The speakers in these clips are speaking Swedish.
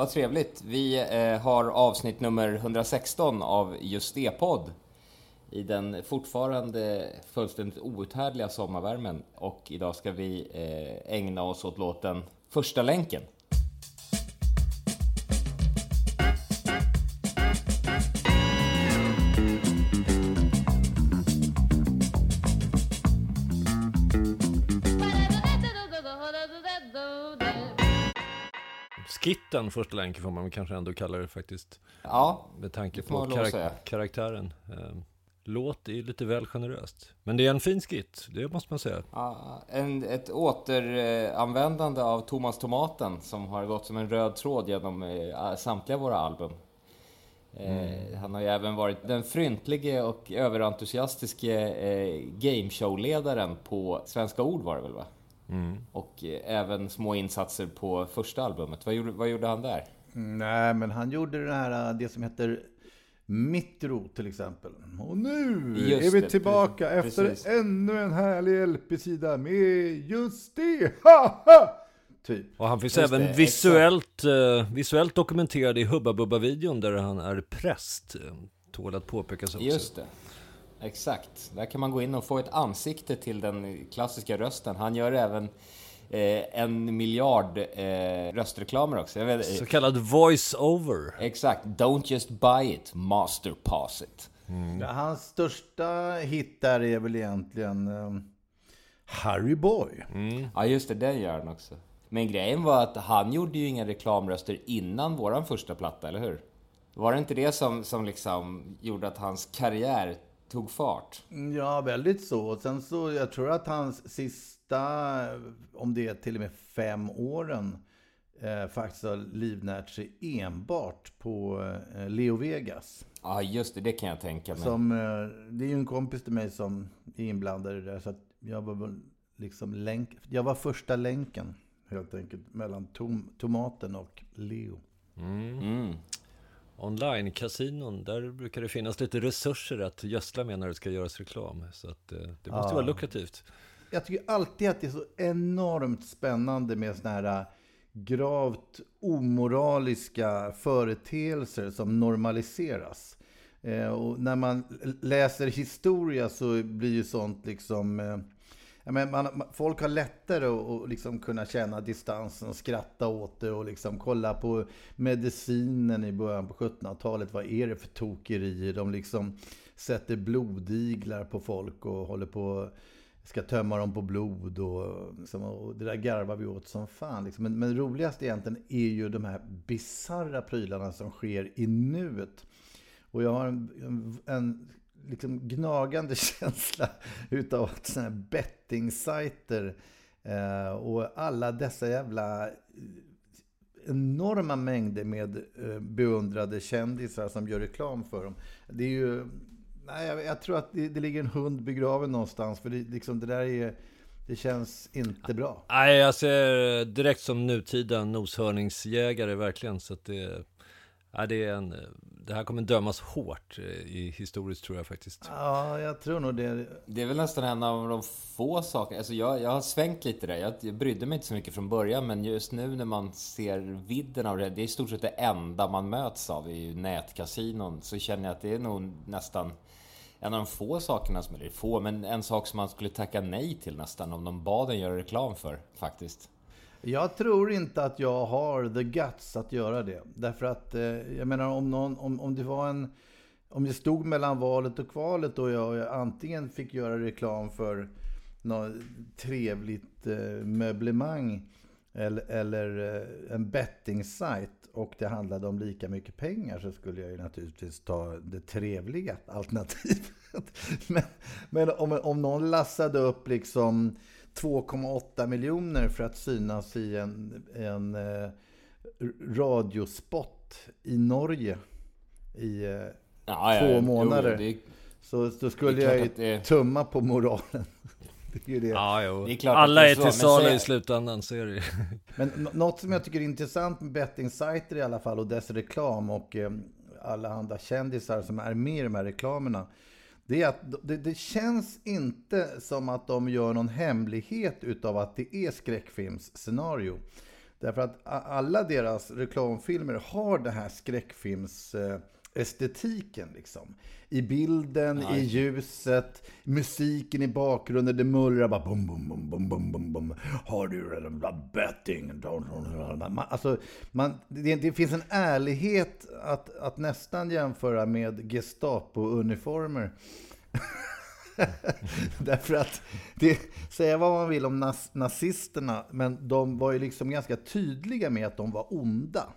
Vad trevligt. Vi eh, har avsnitt nummer 116 av Just E-podd I den fortfarande fullständigt outhärdliga sommarvärmen. Och idag ska vi eh, ägna oss åt låten Första länken. Skitten första länken får man kanske ändå kalla det faktiskt. Ja, Med tanke på karak- karaktären. Eh, Låt är lite väl generöst. Men det är en fin skit, det måste man säga. Ja, en, ett återanvändande av Thomas Tomaten som har gått som en röd tråd genom eh, samtliga våra album. Eh, han har ju även varit den fryntlige och överentusiastiske eh, gameshow-ledaren på Svenska Ord var det väl va? Och eh, även små insatser på första albumet. Vad gjorde, vad gjorde han där? Nej, men han gjorde det här, det som heter Mitro till exempel. Och nu Just är vi det, tillbaka precis, efter precis. ännu en härlig LP-sida med just det. Ha, ha! Typ. Och han finns Just även det, visuellt, eh, visuellt dokumenterad i Hubba Bubba-videon där han är präst. Eh, Tål att påpekas också. Just det. Exakt. Där kan man gå in och få ett ansikte till den klassiska rösten. Han gör även eh, en miljard eh, röstreklamer också. Jag vet, Så kallad voice-over. Exakt. Don't just buy it, master pass it. Ja, hans största hit där är väl egentligen eh, Harry Boy. Ja, just det. Den gör han också. Men grejen var att han gjorde ju inga reklamröster innan våran första platta, eller hur? Var det inte det som, som liksom gjorde att hans karriär tog fart? Ja, väldigt så. Sen så, jag tror att hans sista, om det är till och med fem åren, eh, faktiskt har livnärt sig enbart på eh, Leo Vegas. Ja, just det. Det kan jag tänka mig. Som, eh, det är ju en kompis till mig som är inblandad i det där. Så att jag var liksom länk, jag var första länken helt enkelt mellan tom, tomaten och Leo. Mm. Online-kasinon, där brukar det finnas lite resurser att gödsla med när det ska göras reklam. Så att eh, det måste vara lukrativt. Jag tycker alltid att det är så enormt spännande med såna här äh, gravt omoraliska företeelser som normaliseras. Eh, och när man läser historia så blir ju sånt liksom... Men man, folk har lättare att, och liksom kunna känna distansen och skratta åt det och liksom kolla på medicinen i början på 1700-talet. Vad är det för tokerier? De liksom sätter blodiglar på folk och håller på ska tömma dem på blod och, liksom, och det där garvar vi åt som fan. Liksom. Men, men roligast egentligen är ju de här bizarra prylarna som sker i nuet. Och jag har en, en, en liksom gnagande känsla utav att sådana här bettingsajter eh, och alla dessa jävla eh, enorma mängder med eh, beundrade kändisar som gör reklam för dem. Det är ju... Nej, jag, jag tror att det, det ligger en hund begraven någonstans. För det, liksom, det där är... Det känns inte bra. Nej, jag ser direkt som nutida noshörningsjägare verkligen. Så att det, ja, det, är en, det här kommer dömas hårt eh, i historiskt tror jag faktiskt. Ja, jag tror nog det. Det är väl nästan en av de få saker, alltså jag, jag har svängt lite där. Jag, jag brydde mig inte så mycket från början, men just nu när man ser vidden av det, det är i stort sett det enda man möts av i nätkasinon, så känner jag att det är nog nästan en av de få sakerna som, eller få, men en sak som man skulle tacka nej till nästan om de bad en göra reklam för, faktiskt. Jag tror inte att jag har the guts att göra det. Därför att, eh, jag menar om, någon, om, om det var en... Om det stod mellan valet och kvalet och jag, jag antingen fick göra reklam för något trevligt eh, möblemang eller, eller eh, en betting-sajt och det handlade om lika mycket pengar så skulle jag ju naturligtvis ta det trevliga alternativet. men, men om, om någon lassade upp liksom 2,8 miljoner för att synas i en, en eh, radiospot i Norge i eh, Ja, två ja, månader. Jo, det, så, så skulle jag ju det- tumma på moralen. det är ju det. Ja, jo. Det är Alla är är till salu i slutändan, så är det ju. Men nå- något som jag tycker är intressant med bettingsajter i alla fall och dess reklam och eh, alla andra kändisar som är med i de här reklamerna. Det är att det, det känns inte som att de gör någon hemlighet utav att det är skräckfilmsscenario. Därför att alla deras reklamfilmer har det här skräckfilms eh, estetiken liksom. I bilden, i ljuset, musiken i bakgrunden, det mullrar bara bum, bum, bum, bum, bum, bum, bum. Har du redan betting? Man, alltså, man, det, det finns en ärlighet att, att nästan jämföra med Gestapo-uniformer. Därför att, det, säga vad man vill om nas, nazisterna, men de var ju liksom ganska tydliga med att de var onda.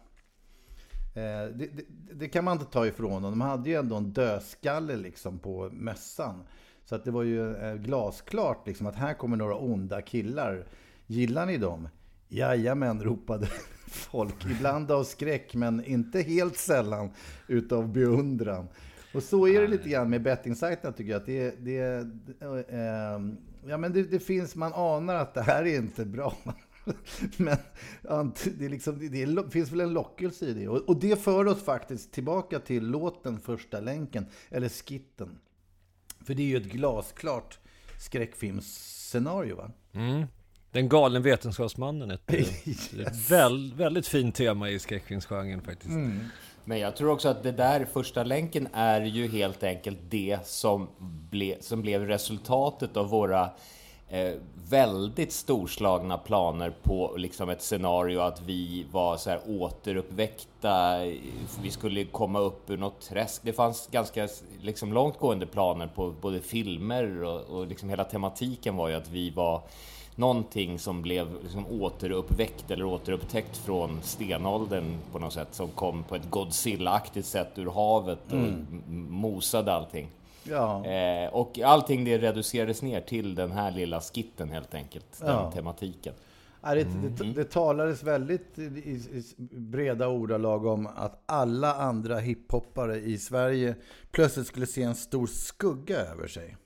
Eh, det, det, det kan man inte ta ifrån dem. De hade ju ändå en dödskalle liksom på mössan. Så att det var ju eh, glasklart liksom att här kommer några onda killar. Gillar ni dem? Jajamän, ropade folk. Ibland av skräck, men inte helt sällan utav beundran. Och så är det lite grann med bettingsajterna tycker jag. Att det, det, eh, ja, men det, det finns, man anar att det här är inte bra. Men det, är liksom, det, finns väl en lockelse i det. Och, och det för oss faktiskt tillbaka till låten Första länken, eller skitten. För det är ju ett glasklart skräckfilmsscenario va? Mm. Den galne vetenskapsmannen, ett, ett väl, väldigt fint tema i skräckfilmsgenren faktiskt. Men jag tror också att det där första länken är ju helt enkelt det som, ble, som blev resultatet av våra eh, väldigt storslagna planer på liksom ett scenario att vi var så här återuppväckta. Vi skulle komma upp ur något träsk. Det fanns ganska liksom långtgående planer på både filmer och, och liksom hela tematiken var ju att vi var någonting som blev liksom återuppväckt eller återupptäckt från stenåldern på något sätt som kom på ett Godzilla-aktigt sätt ur havet och m- mosade allting. Ja. Eh, och allting det reducerades ner till den här lilla skitten helt enkelt, den Ja. tematiken. Ja, det, det, det talades väldigt i, i, i breda ordalag om att alla andra hiphoppare i Sverige plötsligt skulle se en stor skugga över sig.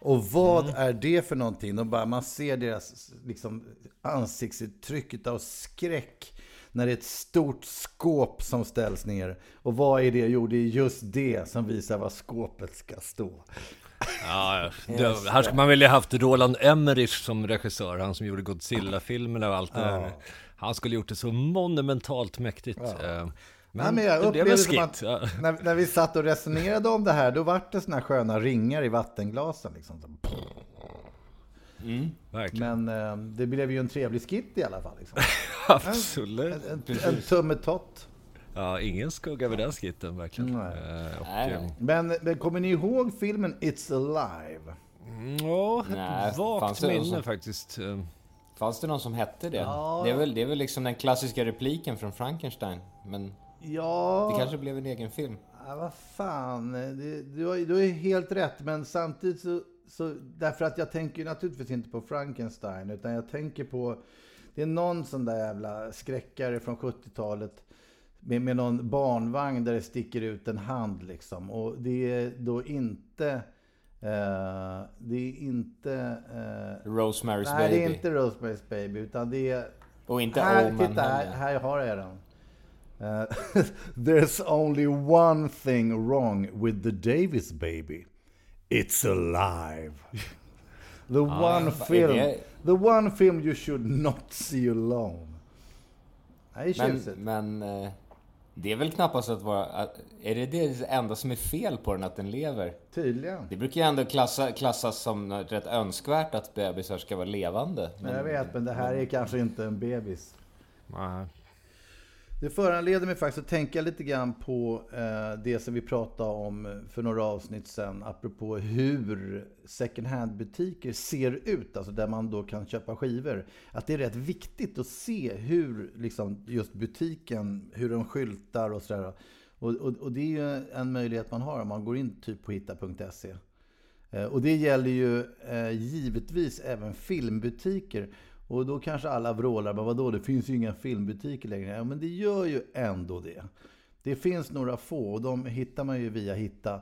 Och vad är det för någonting? De bara, man ser deras liksom, ansiktsuttryck av skräck när det är ett stort skåp som ställs ner. Och vad är det? Jo, det är just det som visar var skåpet ska stå. Ja, ja. Det, här skulle man vilja haft Roland Emmerich som regissör, han som gjorde Godzilla-filmerna och allt det där. Han skulle gjort det så monumentalt mäktigt. Eh, Men, Nej, men jag upplevde en som skit. att när, när vi satt och resonerade om det här, då vart det såna här sköna ringar i vattenglasen. Liksom. Verkligen. Men eh, det blev ju en trevlig skit i alla fall. Liksom. Absolut. En, en tummetott. Ja, ingen skugga över den skitten verkligen. Nej. Eh, och, Nej, eh. Men, men kommer ni ihåg filmen It's Alive? Ja, Nej, ett vagt minne som- faktiskt. Eh, Fanns det någon som hette det? Ja. Det, är väl, det är väl liksom den klassiska repliken från Frankenstein. Men Ja, det kanske blev en egen film. ja vad fan. Det, du, har, du har helt rätt, men samtidigt så, så... Därför att jag tänker ju naturligtvis inte på Frankenstein, utan jag tänker på... Det är någon sån där jävla skräckare från 70-talet med, med någon barnvagn där det sticker ut en hand liksom. Och det är då inte... eh, det är inte... eh, Rosemary's nej, Baby. det är inte Rosemary's Baby, utan det är... Och inte här, Omen titta, här, här har jag den. Eh, There's only one thing wrong with the Davis baby. It's alive. The one film, det- the one film you should not see alone. Är Men, men eh, Det är väl knappast att vara... Att, är det det enda som är fel på den, att den lever? Tydligen. Det brukar ju ändå klassa, klassas som rätt önskvärt att bebisar ska vara levande. Men jag vet, men det här är kanske inte en bebis. Nej. Det föranleder mig faktiskt att tänka lite grann på eh, det som vi pratade om för några avsnitt sedan, apropå hur second hand-butiker ser ut, alltså där man då kan köpa skivor. Att det är rätt viktigt att se hur liksom, just butiken, hur de skyltar och sådär. Och, och, och det är ju en möjlighet man har om man går in typ på hitta.se. Eh, och det gäller ju eh, givetvis även filmbutiker. Och då kanske alla vrålar, men vadå, det finns ju inga filmbutiker längre. Ja, men det gör ju ändå det. Det finns några få och de hittar man ju via Hitta.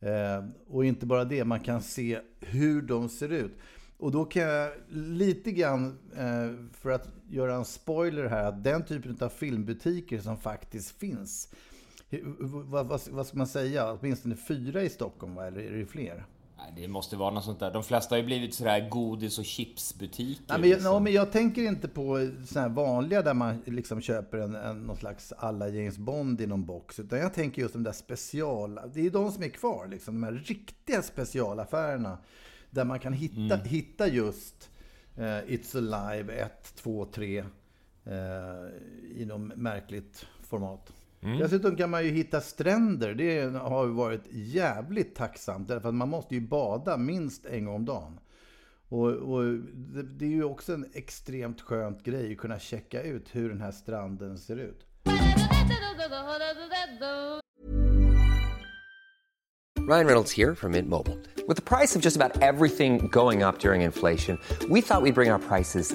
Eh, och inte bara det, man kan se hur de ser ut. Och då kan jag lite grann, eh, för att göra en spoiler här, att den typen av filmbutiker som faktiskt finns, vad, vad, vad ska man säga, åtminstone fyra i Stockholm, va? eller är det fler? Det måste vara något sånt där. De flesta har ju blivit sådär godis och chipsbutiker. Nej, men, jag, liksom. no, men jag tänker inte på sådana här vanliga där man liksom köper en, en, någon slags alla James Bond i någon box. Utan jag tänker just de där special... Det är de som är kvar, liksom. De här riktiga specialaffärerna. Där man kan hitta, Mm. hitta just eh, It's Alive 1, 2, 3 eh, i något märkligt format. Dessutom kan man ju hitta stränder. Det har ju varit jävligt tacksamt. Därför att man måste ju bada minst en gång om dagen. Och, och det, det är ju också en extremt skönt grej att kunna checka ut hur den här stranden ser ut. Ryan Reynolds here from Mint Mobile. With the price of just about everything going up during inflation, we thought we'd bring our prices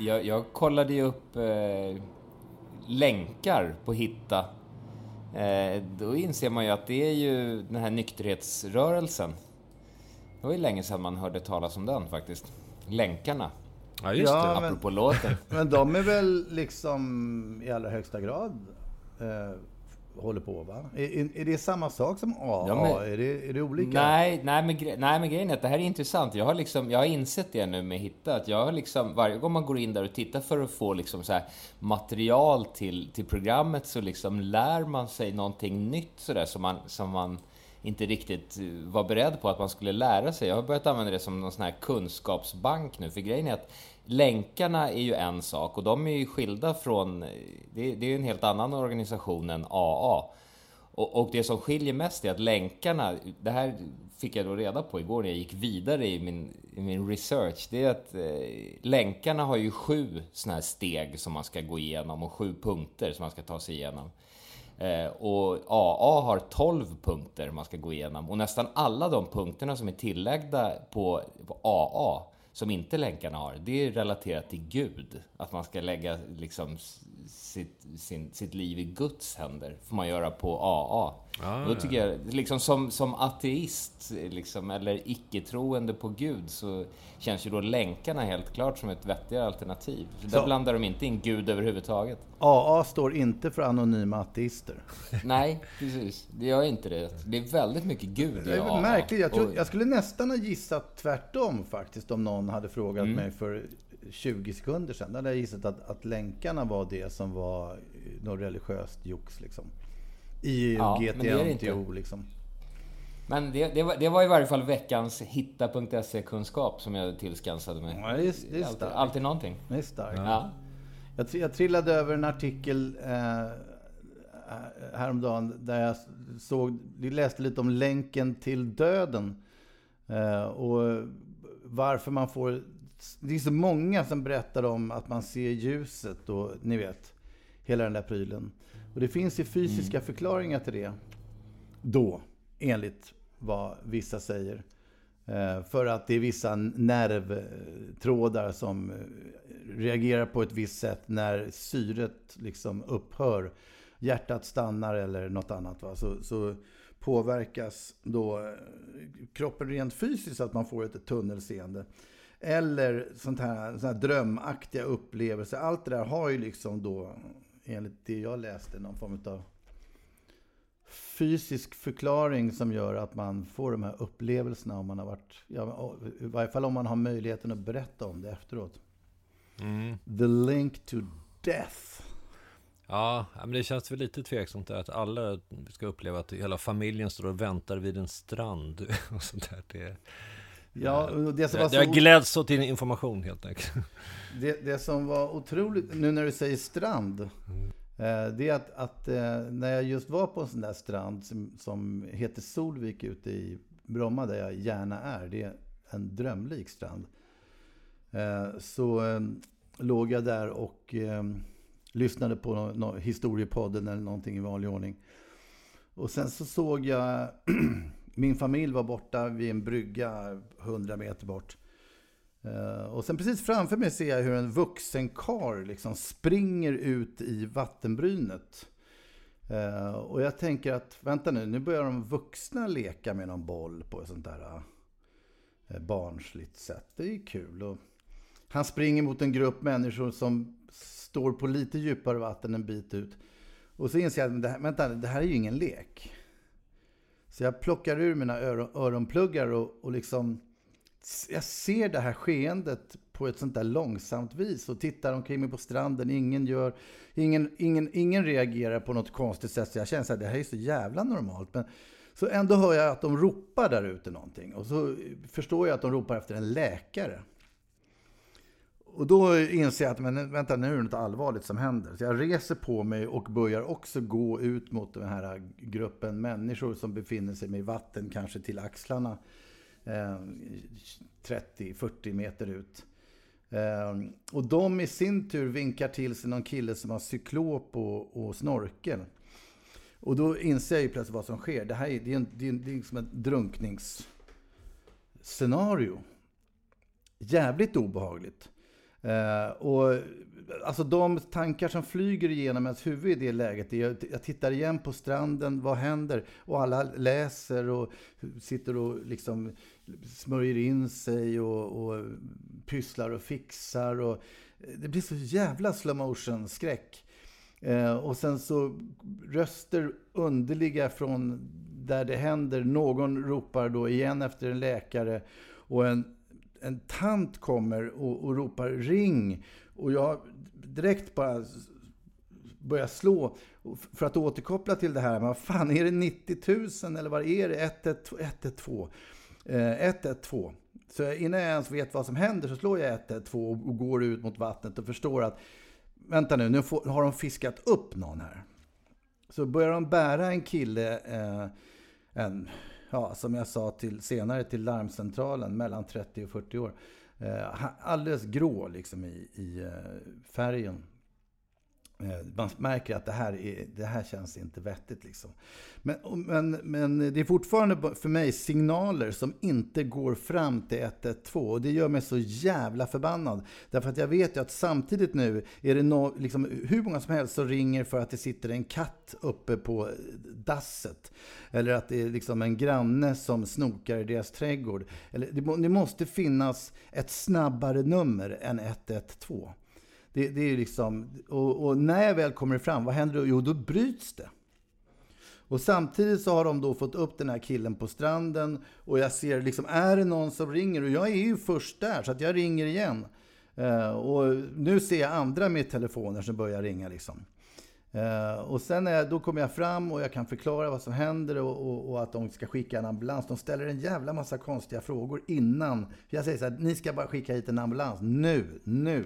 Jag, jag kollade ju upp eh, länkar på Hitta. Eh, då inser man ju att det är ju den här nykterhetsrörelsen. Det var ju länge sedan man hörde talas om den faktiskt. Länkarna, Ja, just Ja, det. men- apropå låten. Men de är väl liksom i allra högsta grad eh, håller på va? Är, är, det samma sak som AA? Ja, men- är, det, är det olika? Nej, nej, men, gre- nej, men grejen är att det här är intressant. Jag har, liksom, jag har insett det nu med Hitta. Att jag har liksom, varje gång man går in där och tittar för att få liksom så här material till, till programmet så liksom lär man sig någonting nytt sådär som man, som man inte riktigt eh, var beredd på att man skulle lära sig. Jag har börjat använda det som någon sån här kunskapsbank nu. För grejen är att länkarna är ju en sak och de är ju skilda från... Eh, det, det är ju en helt annan organisation än AA. Och, och det som skiljer mest är att länkarna, det här fick jag då reda på igår när jag gick vidare i min, i min research, det är att eh, länkarna har ju sju sådana här steg som man ska gå igenom och sju punkter som man ska ta sig igenom. Eh, och AA har 12 punkter man ska gå igenom och nästan alla de punkterna som är tillagda på, på AA som inte länkarna har, det är relaterat till Gud. Att man ska lägga liksom sitt, sin, sitt liv i Guds händer. får man göra på AA. Ah, då tycker ja. jag, liksom som, som ateist, liksom, eller icke-troende på Gud, så känns ju då länkarna helt klart som ett vettigare alternativ. Så, så där blandar de inte in Gud överhuvudtaget. AA står inte för anonyma ateister. Nej, precis. Det gör inte det. Det är väldigt mycket Gud i AA. Det är märkligt. Jag, tror, jag skulle nästan ha gissat tvärtom faktiskt, om någon hade frågat mm. mig för 20 sekunder sedan. Då hade jag gissat att, att länkarna var det som var något religiöst jox liksom. I ja, GTNTO liksom. Men det, det, var, det var i varje fall veckans hitta.se-kunskap som jag tillskansade mig. Ja, det är, det är alltid, alltid någonting. Det är starkt. Ja. Jag, jag trillade över en artikel eh, häromdagen där jag såg, läste lite om länken till döden. Eh, och varför man får det är så många som berättar om att man ser ljuset och ni vet, hela den där prylen. Och det finns ju fysiska mm. förklaringar till det. Då, enligt vad vissa säger. Eh, för att det är vissa nervtrådar som eh, reagerar på ett visst sätt när syret liksom upphör. Hjärtat stannar eller något annat. Va? Så, så påverkas då eh, kroppen rent fysiskt att man får ett tunnelseende. Eller sånt här, sånt här drömaktiga upplevelser. Allt det där har ju liksom då, enligt det jag läste, någon form av fysisk förklaring som gör att man får de här upplevelserna om man har varit, ja, i varje fall om man har möjligheten att berätta om det efteråt. Mm. The link to death. Ja, men det känns väl lite tveksamt att alla ska uppleva att hela familjen står och väntar vid en strand och sånt där. Det, Ja, det som var så... Jag gläds åt din information helt enkelt. Det, det som var otroligt, nu när du säger strand, mm. det är att, att, eh, när jag just var på en sån där strand som, som heter Solvik ute i Bromma, där jag gärna är, det är en drömlik strand. Eh, så låg jag där och lyssnade på någon, någon historiepodden eller någonting i vanlig ordning. Och sen så såg jag Min familj var borta vid en brygga 100 meter bort. Eh, och sen precis framför mig ser jag hur en vuxen kar liksom springer ut i vattenbrynet. Eh, och jag tänker att, vänta nu, nu börjar de vuxna leka med någon boll på ett sånt där eh, barnsligt sätt. Det är ju kul. Och han springer mot en grupp människor som står på lite djupare vatten en bit ut. Och så inser jag att, vänta, det här är ju ingen lek. Så jag plockar ur mina öron, öronpluggar och, och liksom... Jag ser det här skeendet på ett sånt där långsamt vis och tittar omkring mig på stranden. Ingen, gör, ingen, ingen, ingen reagerar på något konstigt sätt. Så jag känner att det här är så jävla normalt. Men så ändå hör jag att de ropar där ute någonting. Och så förstår jag att de ropar efter en läkare. Och då inser jag att men, vänta, nu är det något allvarligt som händer. Så jag reser på mig och börjar också gå ut mot den här gruppen människor som befinner sig med vatten, kanske till axlarna. Eh, 30-40 meter ut. Eh, och de i sin tur vinkar till sig någon kille som har cyklop och, och snorkel. Och då inser jag ju plötsligt vad som sker. Det här är, det är, en, det är, det är liksom ett drunkningsscenario. Jävligt obehagligt. Eh, och alltså de tankar som flyger igenom ens huvud i det läget, är, jag tittar igen på stranden, vad händer? Och alla läser och sitter och liksom smörjer in sig och, och pysslar och fixar. Och, eh, det blir så jävla slow motion skräck. eh, och sen så röster underliga från där det händer. Någon ropar då igen efter en läkare och en en tant kommer och, och ropar ring. Och jag direkt bara börjar slå för att återkoppla till det här. Men vad fan, är det 90 000 eller vad är det? 112? 112. Eh, så innan jag ens vet vad som händer så slår jag 112 och går ut mot vattnet och förstår att vänta nu, nu får, har de fiskat upp någon här. Så börjar de bära en kille, eh, en ja, som jag sa till, senare till larmcentralen, mellan 30 och 40 år. Eh, alldeles grå liksom i, i eh, färgen. Eh, man märker att det här, är, det här känns inte vettigt. Liksom. Men, men, men det är fortfarande för mig signaler som inte går fram till 112. Och det gör mig så jävla förbannad. Därför att jag vet ju att samtidigt nu är det no, liksom, hur många som helst som ringer för att det sitter en katt uppe på dasset. Eller att det är liksom en granne som snokar i deras trädgård. Eller, det, det måste finnas ett snabbare nummer än 112. Det, det är liksom, och, och, när jag väl kommer fram, vad händer då? Jo, då bryts det. Och samtidigt så har de då fått upp den här killen på stranden och jag ser liksom, är det någon som ringer? Och jag är ju först där, så att jag ringer igen. Uh, och nu ser jag andra med telefoner som börjar ringa liksom. Uh, och sen jag, då kommer jag fram och jag kan förklara vad som händer och, och, och, att de ska skicka en ambulans. De ställer en jävla massa konstiga frågor innan. Jag säger så här, ni ska bara skicka hit en ambulans. Nu, nu.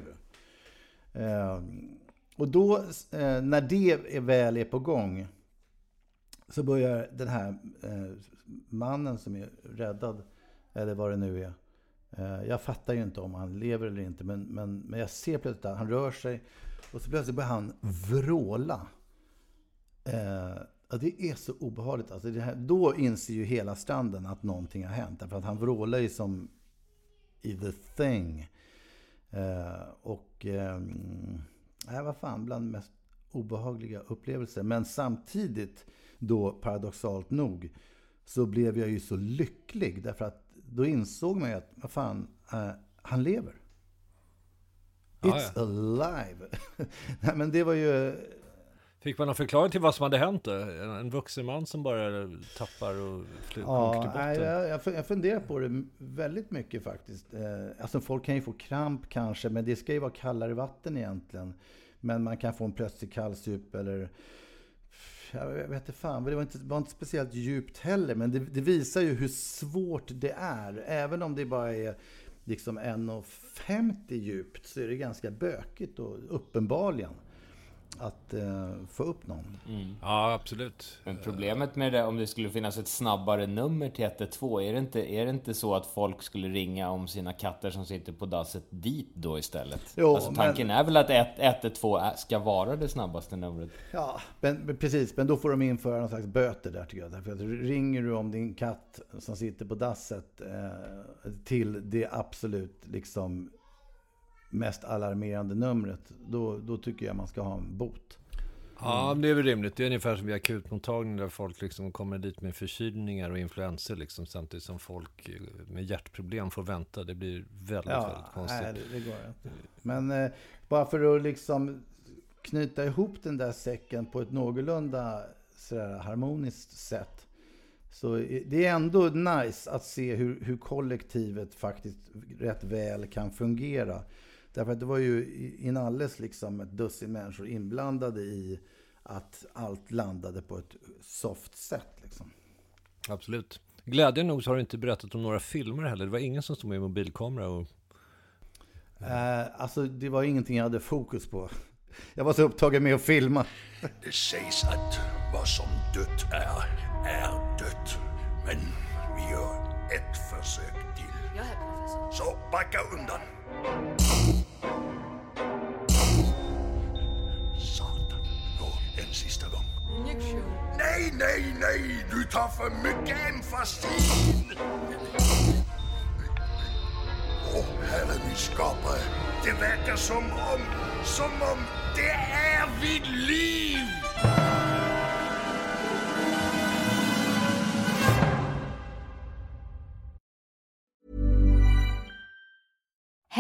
Ehm, och då, eh, när det är väl är på gång, så börjar den här eh, mannen som är räddad, eller vad det nu är. Eh, jag fattar ju inte om han lever eller inte, men, men, men jag ser plötsligt att han rör sig. Och så plötsligt börjar han vråla. Eh, det är så obehagligt. Alltså här, då inser ju hela stranden att någonting har hänt. Därför att han vrålar ju som i The Thing. Eh, och eh, vad fan, bland de mest obehagliga upplevelser. Men samtidigt då, paradoxalt nog, så blev jag ju så lycklig. Därför att då insåg man ju att, vad fan, eh, han lever. It's ah, ja. alive! Nej, men det var ju Fick man någon förklaring till vad som hade hänt då? En vuxen man som bara tappar och flyger ja, till botten? Jag, jag funderar på det väldigt mycket faktiskt. Eh, alltså folk kan ju få kramp kanske, men det ska ju vara kallare vatten egentligen. Men man kan få en plötslig kallsup eller jag vet inte fan, det var inte, var inte speciellt djupt heller. Men det, det, visar ju hur svårt det är. Även om det bara är liksom 1,50 djupt så är det ganska bökigt och uppenbarligen att eh, få upp någon. Mm. Ja, absolut. Men problemet med det, om det skulle finnas ett snabbare nummer till 112, är det, inte, är det inte så att folk skulle ringa om sina katter som sitter på dasset dit då istället? Jo, alltså, tanken men... är väl att 112 ska vara det snabbaste numret? Ja, men, precis. Men då får de införa någon slags böter där tycker jag. Därför att ringer du om din katt som sitter på dasset eh, till det absolut liksom mest alarmerande numret, då, då tycker jag man ska ha en bot. Ja, det är väl rimligt. Det är ungefär som vid akutmottagningen där folk liksom kommer dit med förkylningar och influenser liksom, samtidigt som folk med hjärtproblem får vänta. Det blir väldigt, ja, väldigt konstigt. Nej, det, det går inte. Men eh, bara för att liksom knyta ihop den där säcken på ett någorlunda sådär harmoniskt sätt. Så det är ändå nice att se hur, hur kollektivet faktiskt rätt väl kan fungera. Därför att det var ju inalles liksom ett dussin människor inblandade i att allt landade på ett soft sätt. Liksom. Absolut. Glädjande nog så har du inte berättat om några filmer heller. Det var ingen som stod med i mobilkamera och... Eh, alltså, det var ingenting jag hade fokus på. Jag var så upptagen med att filma. Det sägs att vad som dött är, är dött. Men vi gör ett försök till. Så backa undan. Satan. Nå, en sista gång. Nej, nej, nej! Du tar för mycket emfasin! Åh, oh, herre min skapare. Det verkar som om, som om det är vid liv!